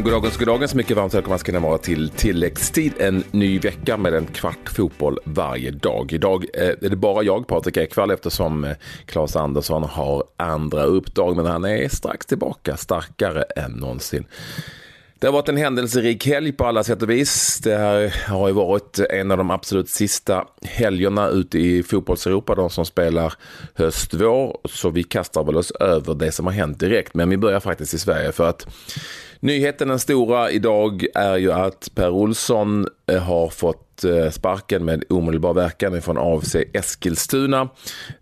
men goddagens, goddagens. Mycket varmt välkomna ska ni vara till tilläggstid. En ny vecka med en kvart fotboll varje dag. Idag eh, är det bara jag, Patrik Ekwall, eftersom eh, Claes Andersson har andra uppdrag. Men han är strax tillbaka, starkare än någonsin. Det har varit en händelserik helg på alla sätt och vis. Det här har ju varit en av de absolut sista helgerna ute i fotbollseuropa, de som spelar höst-vår. Så vi kastar väl oss över det som har hänt direkt. Men vi börjar faktiskt i Sverige för att Nyheten den stora idag är ju att Per Olsson eh, har fått eh, sparken med omedelbar verkan från AFC Eskilstuna.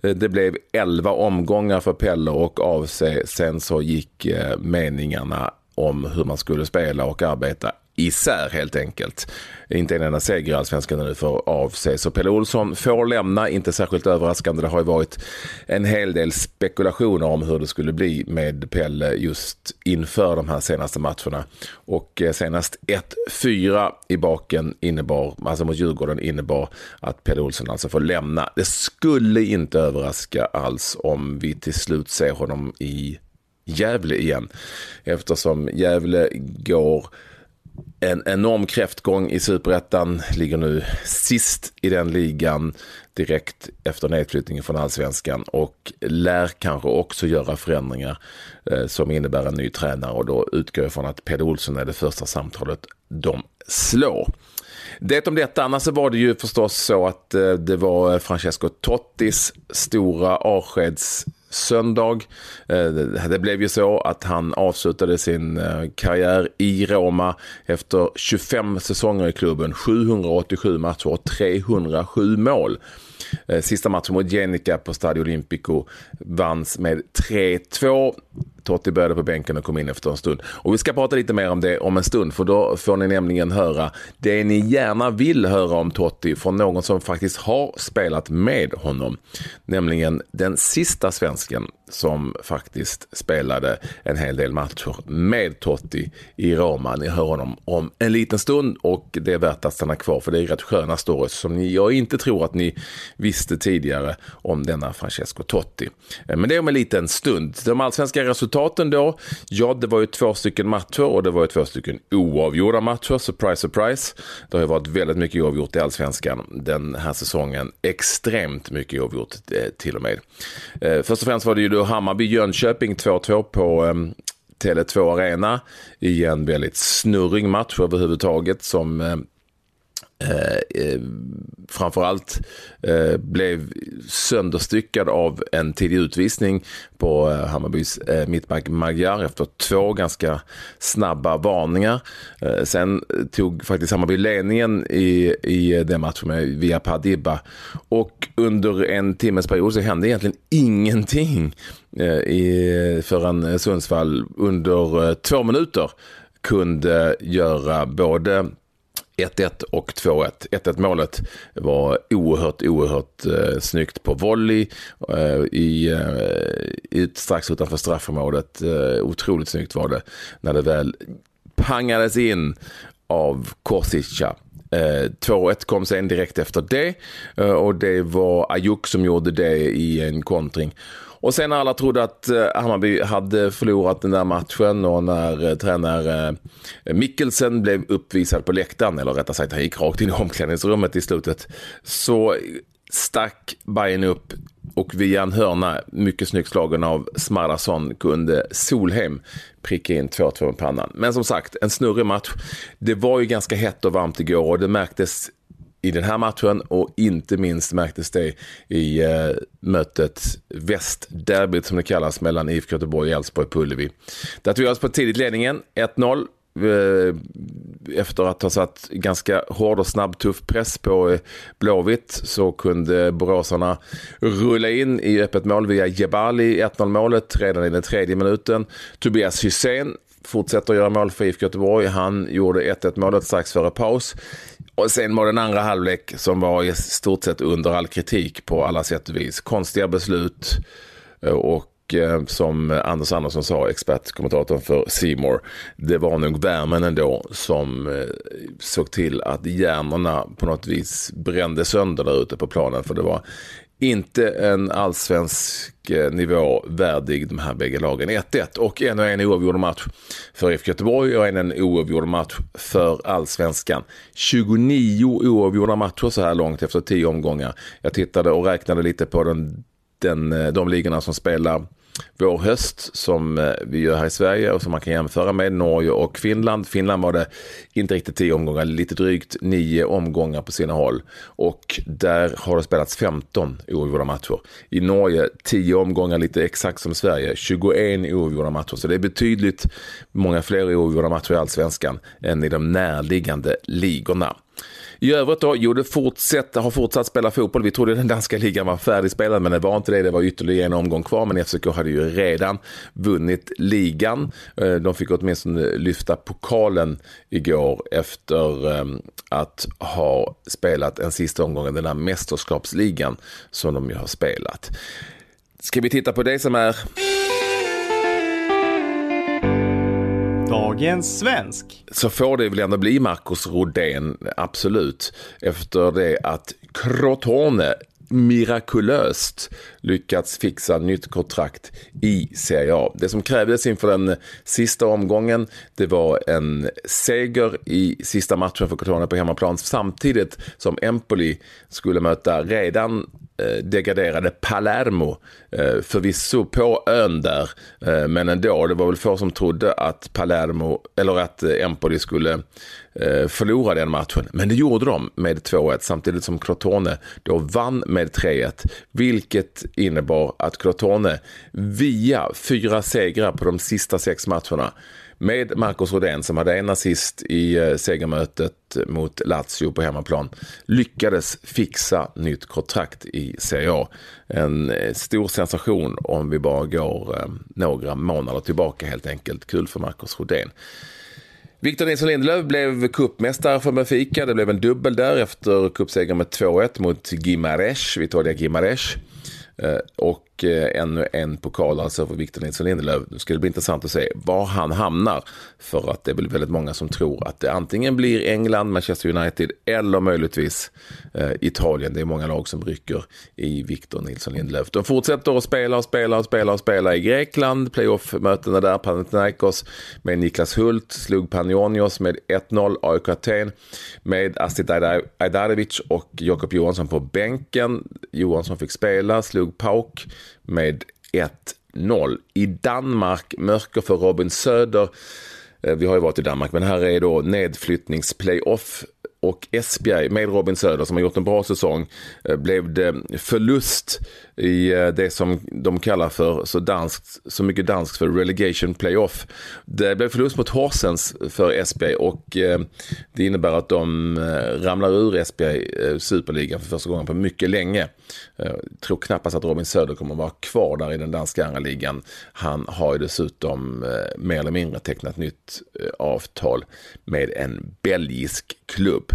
Eh, det blev 11 omgångar för Pelle och AFC. Sen så gick meningarna om hur man skulle spela och arbeta isär helt enkelt. Inte en enda seger i Allsvenskan nu för av sig. Så Pelle Olsson får lämna, inte särskilt överraskande. Det har ju varit en hel del spekulationer om hur det skulle bli med Pelle just inför de här senaste matcherna. Och eh, senast 1-4 i baken innebar, alltså mot Djurgården innebar att Pelle Olsson alltså får lämna. Det skulle inte överraska alls om vi till slut ser honom i Gävle igen. Eftersom Gävle går en enorm kräftgång i superettan, ligger nu sist i den ligan direkt efter nedflyttningen från allsvenskan. Och lär kanske också göra förändringar eh, som innebär en ny tränare. Och då utgår jag från att Peder Olsson är det första samtalet de slår. Det om detta, annars var det ju förstås så att eh, det var Francesco Tottis stora avskeds söndag. Eh, det blev ju så att han avslutade sin eh, karriär i Roma efter 25 säsonger i klubben, 787 matcher och 307 mål. Eh, sista matchen mot Genica på Stadio Olimpico vanns med 3-2. Totti började på bänken och kom in efter en stund. Och vi ska prata lite mer om det om en stund för då får ni nämligen höra det ni gärna vill höra om Totti från någon som faktiskt har spelat med honom. Nämligen den sista svensken som faktiskt spelade en hel del matcher med Totti i Roma. Ni hör honom om en liten stund och det är värt att stanna kvar för det är rätt sköna stories som jag inte tror att ni visste tidigare om denna Francesco Totti. Eh, men det är om en liten stund. De allsvenska resultaten då? Ja, det var ju två stycken matcher och det var ju två stycken oavgjorda matcher. Surprise, surprise. Det har ju varit väldigt mycket oavgjort i allsvenskan den här säsongen. Extremt mycket oavgjort eh, till och med. Eh, först och främst var det ju då Hammarby-Jönköping 2-2 på eh, Tele2 Arena. I en väldigt snurrig match överhuvudtaget som ehm, eh, eh, framförallt eh, blev sönderstyckad av en tidig utvisning på eh, Hammarbys eh, mittback Magyar efter två ganska snabba varningar. Eh, sen tog faktiskt Hammarby ledningen i, i den matchen med via Padibba och under en timmes period så hände egentligen ingenting eh, i, förrän Sundsvall under eh, två minuter kunde göra både 1-1 och 2-1. 1-1 målet var oerhört, oerhört eh, snyggt på volley eh, i, eh, strax utanför straffområdet. Eh, otroligt snyggt var det när det väl pangades in av Korsica. Eh, 2-1 kom sen direkt efter det eh, och det var Ajuk som gjorde det i en kontring. Och sen när alla trodde att eh, Hammarby hade förlorat den där matchen och när eh, tränare eh, Mikkelsen blev uppvisad på läktaren, eller rättare sagt han gick rakt in i omklädningsrummet i slutet, så stack Bayern upp och via en hörna, mycket snyggt slagen av Smarason, kunde Solheim pricka in 2-2 med pannan. Men som sagt, en snurrig match. Det var ju ganska hett och varmt igår och det märktes i den här matchen och inte minst märktes det i eh, mötet Västderbyt som det kallas mellan IFK Göteborg och Elfsborg på Ullevi. Där tog vi oss på tidigt ledningen, 1-0 eh, efter att ha satt ganska hård och snabb tuff press på eh, Blåvitt så kunde boråsarna rulla in i öppet mål via Jebali 1-0 målet redan i den tredje minuten. Tobias Hysén fortsätter göra mål för IFK Göteborg. Han gjorde 1-1 målet strax före paus. Och sen var den andra halvlek som var i stort sett under all kritik på alla sätt och vis. Konstiga beslut eh, och och eh, som Anders Andersson sa, expertkommentatorn för Seymour, det var nog värmen ändå som eh, såg till att hjärnorna på något vis brände sönder där ute på planen. För det var inte en allsvensk eh, nivå värdig de här bägge lagen. 1-1 och en och en oavgjord match för IFK Göteborg och en, en oavgjord match för allsvenskan. 29 oavgjorda matcher så här långt efter 10 omgångar. Jag tittade och räknade lite på den, den, eh, de ligorna som spelar vår höst som eh, vi gör här i Sverige och som man kan jämföra med Norge och Finland. Finland var det inte riktigt tio omgångar, lite drygt nio omgångar på sina håll. Och där har det spelats 15 oavgjorda matcher. I Norge 10 omgångar, lite exakt som Sverige, 21 oavgjorda matcher. Så det är betydligt många fler oavgjorda matcher i allsvenskan än i de närliggande ligorna. I övrigt då, jo det har fortsatt spela fotboll. Vi trodde den danska ligan var färdigspelad men det var inte det. Det var ytterligare en omgång kvar men FCK hade ju redan vunnit ligan. Eh, de fick åtminstone lyfta pokalen igår efter ehm, att ha spelat en sista omgång i den här mästerskapsligan som de ju har spelat. Ska vi titta på det som är Dagens svensk. Så får det väl ändå bli Marcus Rodén, absolut. Efter det att Crotone mirakulöst lyckats fixa nytt kontrakt i Serie A. Det som krävdes inför den sista omgången det var en seger i sista matchen för Crotone på hemmaplan samtidigt som Empoli skulle möta redan eh, degraderade Palermo. Eh, förvisso på ön där, eh, men ändå. Det var väl få som trodde att Palermo, eller att Empoli skulle Eh, förlora den matchen. Men det gjorde de med 2-1 samtidigt som Crotone då vann med 3-1. Vilket innebar att Crotone via fyra segrar på de sista sex matcherna med Marcos Rodén som hade en assist i eh, segermötet mot Lazio på hemmaplan lyckades fixa nytt kontrakt i Serie A. En eh, stor sensation om vi bara går några månader tillbaka helt enkelt. Kul för Marcos Rodén. Victor Nilsson Lindelöf blev cupmästare för Benfica. Det blev en dubbel där efter cupsegern med 2-1 mot Gimares, Vitoria Gimares. Eh, och och eh, ännu en pokal alltså för Victor Nilsson Lindelöf. Nu ska det bli intressant att se var han hamnar. För att det är väl väldigt många som tror att det antingen blir England, Manchester United eller möjligtvis eh, Italien. Det är många lag som rycker i Victor Nilsson Lindelöf. De fortsätter att spela och spela och spela och spela i Grekland. Playoff-mötena där, Panathinaikos med Niklas Hult, slog Panionios med 1-0, AIK Aten med Astrid Ajdarevic och Jakob Johansson på bänken. Johansson fick spela, slog Pauk med 1-0. I Danmark mörker för Robin Söder. Eh, vi har ju varit i Danmark, men här är då nedflyttningsplayoff och Esbjerg med Robin Söder som har gjort en bra säsong eh, blev det förlust i eh, det som de kallar för så, danskt, så mycket danskt för relegation playoff. Det blev förlust mot Horsens för SB och eh, det innebär att de eh, ramlar ur SB superligan för första gången på mycket länge. Jag tror knappast att Robin Söder kommer att vara kvar där i den danska andra ligan. Han har ju dessutom mer eller mindre tecknat nytt avtal med en belgisk klubb.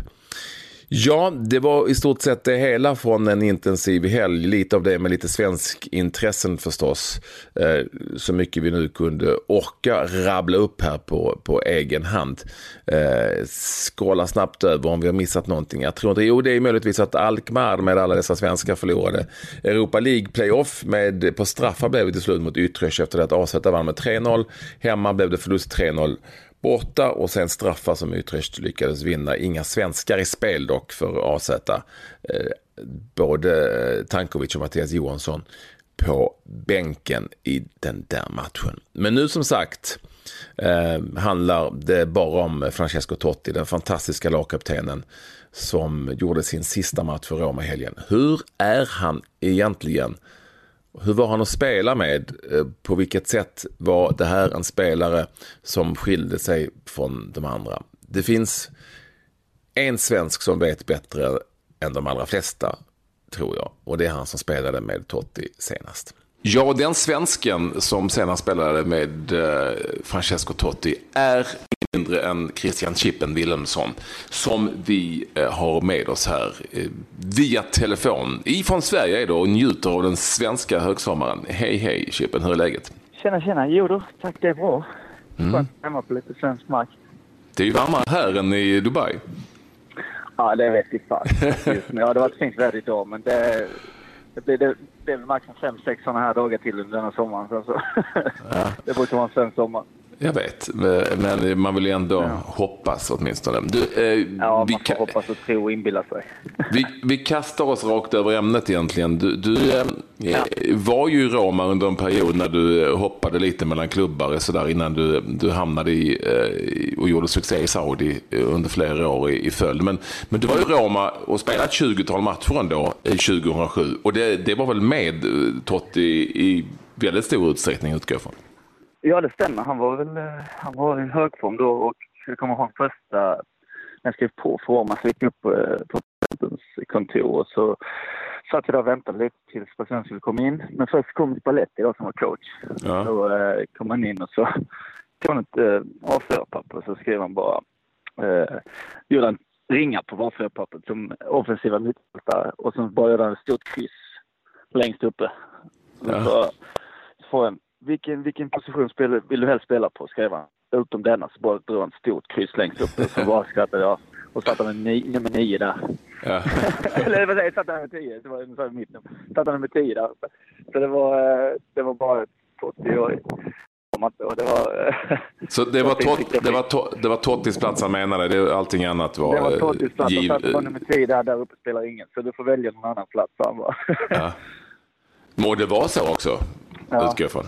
Ja, det var i stort sett det hela från en intensiv helg. Lite av det med lite svensk intressen förstås. Eh, så mycket vi nu kunde orka rabbla upp här på, på egen hand. Eh, skåla snabbt över om vi har missat någonting. Jag tror inte, jo det är möjligtvis att Alkmaar med alla dessa svenskar förlorade Europa League playoff med, på straffar blev det till slut mot Yttrech efter det att AZ vann med 3-0. Hemma blev det förlust 3-0 borta och sen straffar som Utrecht lyckades vinna. Inga svenskar i spel dock för AZ. Eh, både eh, Tankovic och Mattias Johansson på bänken i den där matchen. Men nu som sagt eh, handlar det bara om Francesco Totti, den fantastiska lagkaptenen som gjorde sin sista match för Roma i helgen. Hur är han egentligen? Hur var han att spela med? Eh, på vilket sätt var det här en spelare som skilde sig från de andra? Det finns en svensk som vet bättre än de allra flesta, tror jag. Och det är han som spelade med Totti senast. Ja, den svensken som senast spelade med eh, Francesco Totti är mindre än Christian Chippen Wilhelmsson som vi eh, har med oss här eh, via telefon ifrån Sverige då och njuter av den svenska högsommaren. Hej hej Chippen, hur är läget? Tjena tjena, jo då, tack det är bra. Mm. Skönt hemma på lite svensk mark. Det är ju varmare här än i Dubai. Ja, det vet jag fan. Ja, det har varit fint väder idag, men det, det blir, det, det är väl max fem, sex sådana här dagar till under denna sommaren. Så, så. Ja. det brukar vara en svensk sommar. Jag vet, men man vill ju ändå ja. hoppas åtminstone. Du, eh, ja, man får hoppas och tro och inbilla sig. vi, vi kastar oss rakt över ämnet egentligen. Du, du eh, ja. var ju i Roma under en period när du hoppade lite mellan klubbar så där, innan du, du hamnade i eh, och gjorde succé i Saudi under flera år i, i följd. Men, men du var i Roma och spelade ett 20-tal matcher ändå 2007 och det, det var väl med eh, Totti i väldigt stor utsträckning utgår jag från? Ja, det stämmer. Han var väl eh, han var i högform då och jag kommer ihåg första, när jag skrev på Roma så gick jag upp eh, på presidentens kontor och så satt jag där och väntade lite tills presidenten skulle komma in. Men först kom Spalletti då som var coach. Ja. Då eh, kom han in och så tog han ett eh, A4-papper och så skrev han bara, eh, gjorde en ringa på A4-pappret som offensiva mittfältare och så bara gjorde han ett stort kryss längst uppe. Ja. Så, så får jag vilken, vilken position spel, vill du helst spela på? skrev han. Utom denna så bara drog han ett stort kryss längst upp. Så bara skrattade jag. Och satte han med nummer nio där. Ja. Eller vad säger jag? Satte han med tio. Det var ungefär mitt nummer. Satte han med tio där. Så det var, eh, det var bara 40 år. Det var, så det var, tot, det, var to, det var Tottis plats han menade? Det, allting annat var... Det var Tottis plats. Giv... Och nummer 10 där, där uppe spelar ingen. Så du får välja någon annan plats, han bara. ja. Må det vara så också? Ja. Utgår från.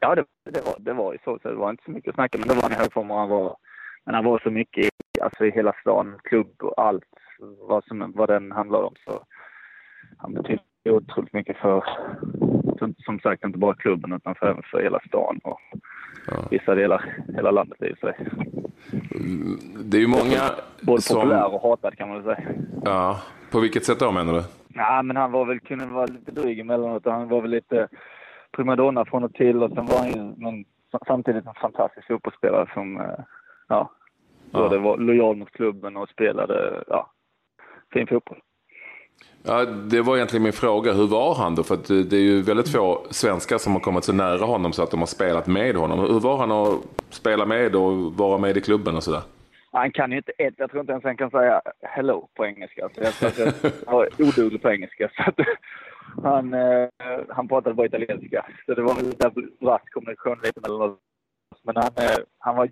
Ja, det, det, var, det var ju så. så. Det var inte så mycket att snacka men det var i hög form och han var, men han var så mycket i, alltså i hela stan, klubb och allt vad, som, vad den handlade om. Så han betydde otroligt mycket för, som sagt, inte bara klubben utan för, även för hela stan och ja. vissa delar, hela landet i sig. Det är ju många Både som... populär och hatad kan man väl säga. Ja, på vilket sätt då menar du? Ja, men han var väl, kunde vara lite dryg emellanåt och han var väl lite primadonna från och till och sen var han ju men, samtidigt en fantastisk fotbollsspelare som eh, ja, både ja. var lojal mot klubben och spelade ja, fin fotboll. Ja, det var egentligen min fråga. Hur var han då? För det är ju väldigt få svenskar som har kommit så nära honom så att de har spelat med honom. Hur var han att spela med och vara med i klubben och sådär? Han kan ju inte ett, jag tror inte ens han kan säga hello på engelska. Så jag, jag, jag var oduglig på engelska. Så han, eh, han pratade bara italienska. Så det var lite rask kommunikation lite mellan oss. Men han, eh, han var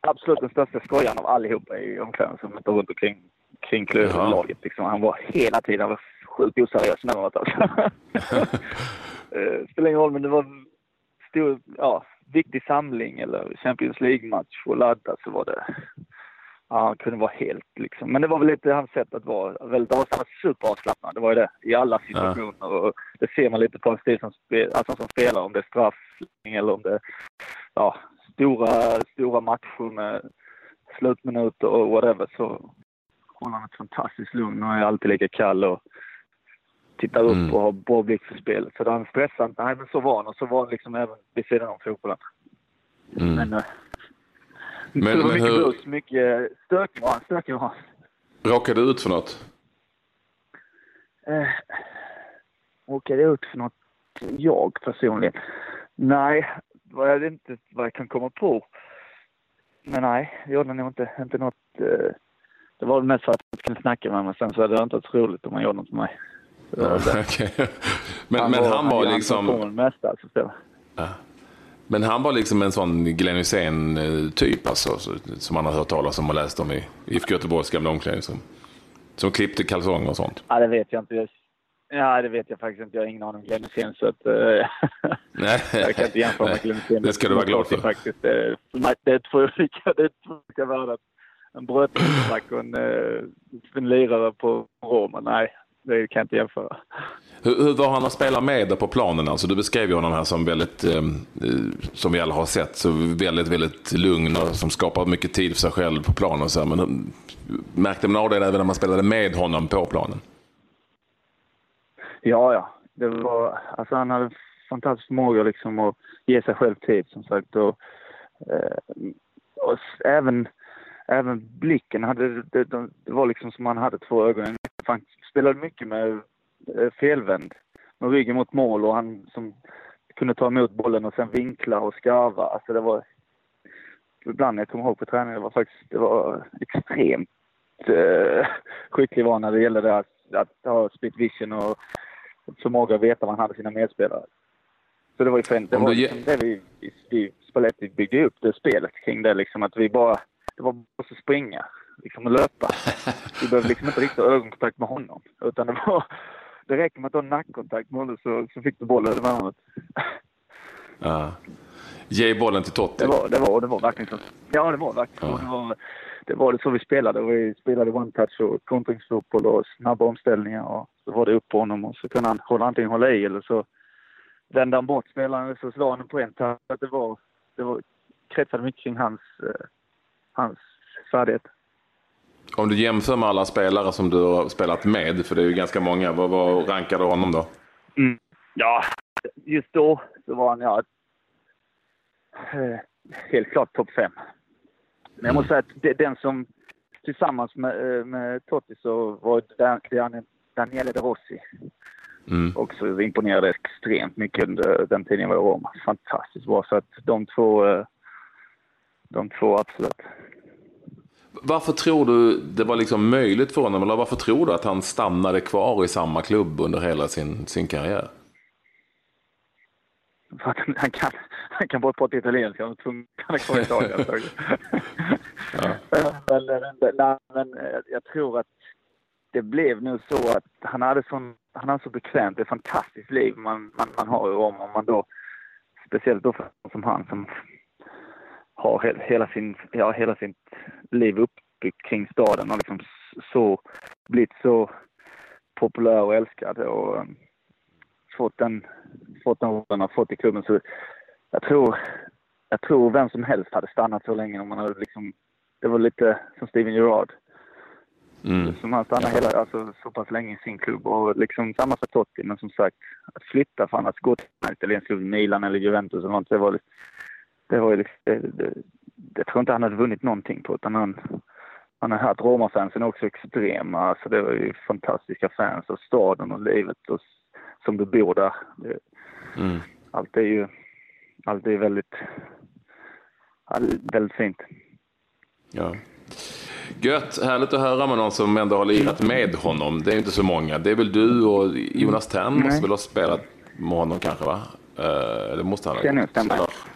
absolut den största skojaren av allihopa i omklädningsrummet och runt omkring kring laget. Liksom. Han var hela tiden han var sjukt oseriös emellanåt. Alltså. eh, spelar ingen roll, men det var stor, ja, viktig samling eller Champions League-match och ladda så var det Ja, han kunde vara helt liksom. Men det var väl lite hans sätt att vara. Väldigt avslappnad, superavslappnad. Det var ju det i alla situationer. Ja. Och det ser man lite på en stil som, spel, alltså som spelar. Om det är straffning eller om det är ja, stora, stora matcher med slutminuter och whatever. Så håller han ett fantastiskt lugn och är alltid lika kall och tittar upp mm. och har bra blick för spelet. Så han stressar inte. Nej, men så var han och så var han liksom även vid sidan om fotbollen. Mm. Men men, men mycket hur... Buss, mycket stökig var han. Stökig var han. Råkade du ut för något? Eh, råkade jag ut för något jag personligen? Nej, vad jag inte vad jag kan komma på. Men nej, jag gjorde nog inte, inte något. Eh, det var mest för att jag kunde snacka med mig. Sen så hade det inte varit roligt om man gjorde något med mig. Ja, okay. men, han men var, han var liksom... Han mesta, alltså, ja. Men han var liksom en sån Glenn Hysén-typ alltså, som man har hört talas om och läst om i IFK Göteborgs gamla omklädningsrum. Som klippte kalsonger och sånt. Ja, det vet jag inte. Ja, det vet jag faktiskt inte. Jag har ingen aning om Glenn Hysén så att, uh, Nej. jag kan inte jämföra med Glenn Hysén. Det ska du vara glad för. Faktiskt. Det, det är två olika, det är två olika världar. En brödrotsback och en, en lirare på Roma. Nej, det kan jag inte jämföra. Hur, hur var han att spela med på planen? Alltså, du beskrev ju honom här som väldigt, eh, som vi alla har sett, så väldigt, väldigt lugn och som skapar mycket tid för sig själv på planen. Så här. Men eh, märkte man av det även när man spelade med honom på planen? Ja, ja. Det var, alltså han hade fantastisk förmåga liksom att ge sig själv tid som sagt. Och, eh, och även, även blicken hade, det, det, det var liksom som han hade två ögon. Spelade mycket med Eh, felvänd med ryggen mot mål och han som kunde ta emot bollen och sen vinkla och skarva. Alltså det var ibland jag kommer ihåg på träningen, det var faktiskt det var extremt eh, skicklig var när det gällde det att, att ha split vision och förmåga att veta var han hade sina medspelare. Så det var ju främst, det, var liksom det vi, vi Spalletti byggde upp det spelet kring det liksom att vi bara, det var bara att springa liksom och löpa. Vi behövde liksom inte riktigt ha ögonkontakt med honom utan det var, det räcker med att ha nackkontakt med honom så, så fick du bollen över varandra. Ja. Ge bollen till Totti. Det var, det var, det var verkligen så. Ja, det var verkligen ja. det var, det var det så vi spelade. Vi spelade one-touch och kontringsfotboll och snabba omställningar. Och så var det upp på honom och så kunde han hålla, antingen hålla i eller så vände han bort spelaren så slog han på en touch. Det var, det var, kretsade mycket kring hans, eh, hans färdighet. Om du jämför med alla spelare som du har spelat med, för det är ju ganska många, vad, vad rankar du honom då? Mm. Ja, just då så var han ja, eh, helt klart topp fem. Men jag måste säga att den som tillsammans med, eh, med Totti så var det Daniele De Rossi. Mm. Också imponerade extremt mycket under den tiden jag var i Roma. Fantastiskt bra. Så att de två, eh, de två absolut. Varför tror du det var liksom möjligt för honom? Eller varför tror du att han stannade kvar i samma klubb under hela sin, sin karriär? Han kan, han kan bara prata italienska. Han är kvar i Italien. ja. men, men jag tror att det blev nu så att han hade, sån, han hade så bekvämt, ett fantastiskt liv man, man, man har i Rom. Om man då, speciellt då för som han som har hela, sin, ja, hela sitt liv uppbyggt kring staden och liksom så, blivit så populär och älskad och um, fått den, fått den rollen och fått i klubben. Så jag tror, jag tror vem som helst hade stannat så länge om man hade liksom, det var lite som Steven Gerrard. Mm. Som han stannade hela, alltså, så pass länge i sin klubb och liksom samma för Totti. Men som sagt, att flytta för att gå till en klubb, Milan eller Juventus eller något, det var, det var ju liksom, det, det, det tror inte han hade vunnit någonting på utan han, han har haft Roma-fansen också extrema. Alltså det var ju fantastiska fans och staden och livet och, som du bor där. Det, mm. Allt är ju allt är väldigt, väldigt fint. Ja. Gött, härligt att höra med någon som ändå har lirat med honom. Det är inte så många. Det är väl du och Jonas Tern måste väl ha spelat med honom kanske va? Eh, det måste han ha gjort.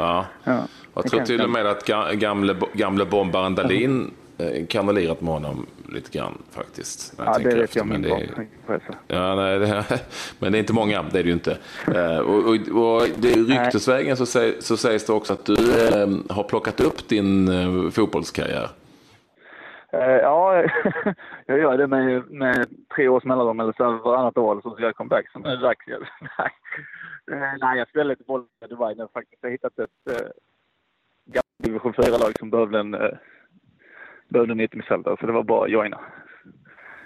Ja. ja. Jag tror till och med att gamle, gamle bombaren Dahlin eh, lirat med honom lite grann faktiskt. Ja, det vet efter. jag min det, ja, nej, det, Men det är inte många, det är det ju inte. Uh, och, och, och det, ryktesvägen så, säg, så sägs det också att du uh, har plockat upp din uh, fotbollskarriär. ja, jag gör det med, med tre års mellanrum eller så varannat år så ska jag comeback som är dags. nej, nej, jag spelade lite boll i Dubai nu faktiskt. Jag har hittat ett division 4-lag som behövde en, eh, behövde en yttermittfältare, så det var bara att joina.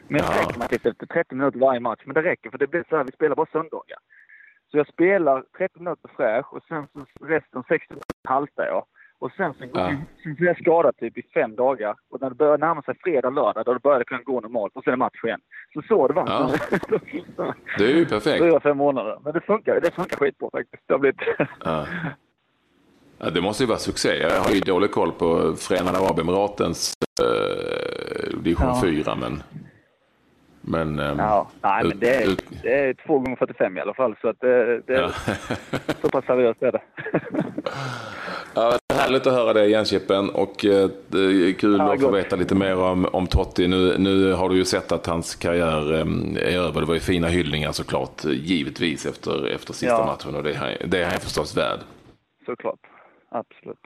Men ja. det räcker med efter 30 minuter varje match. Men det räcker för det blir så här, vi spelar bara söndagar. Så jag spelar 30 minuter fräsch och sen så resten 60 minuter haltar jag. Och sen så, ja. sen är jag skadad typ i fem dagar. Och när det börjar närma sig fredag, lördag, då börjar det kunna gå normalt. Och sen är match igen. Så så det var. Ja. det är ju perfekt. Fyra, fem månader. Men det funkar, det funkar skitbra faktiskt. Det har blivit... Ja. Ja, det måste ju vara succé. Jag har ju dålig koll på Förenade Arabemiratens eh, division ja. 4. Men, men, eh, ja, nej, men det, är, det är 2 gånger 45 i alla fall. Så att det, det ja. så pass seriöst är det. ja, härligt att höra det igen Chippen. Och eh, det är kul ja, att få veta lite mer om, om Totti. Nu, nu har du ju sett att hans karriär eh, är över. Det var ju fina hyllningar såklart. Givetvis efter, efter sista ja. matchen. Och det, det är han förstås värd. Såklart absolut.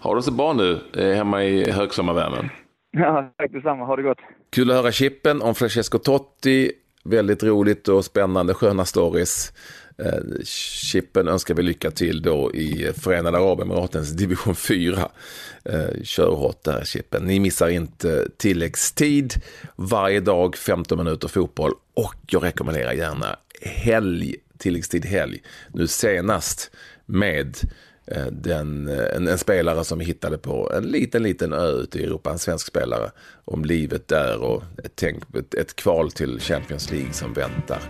Har du så bra nu eh, hemma i högsommarvärmen? Ja, tack detsamma. Ha det gott. Kul att höra Chippen om Francesco Totti. Väldigt roligt och spännande, sköna stories. Eh, Chippen önskar vi lycka till då i Förenade Arabemiratens division 4. Eh, kör hårt där Chippen. Ni missar inte tilläggstid varje dag, 15 minuter fotboll och jag rekommenderar gärna helg, tilläggstid helg. Nu senast med Eh, den, eh, en, en, spelare som vi hittade på en liten, liten ö ute i Europa, en svensk spelare, om livet där och ett, tänk, ett, ett kval till Champions League som väntar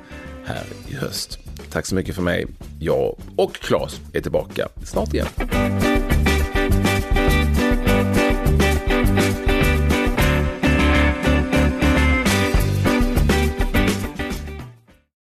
här i höst. Tack så mycket för mig. Jag och Claes är tillbaka snart igen.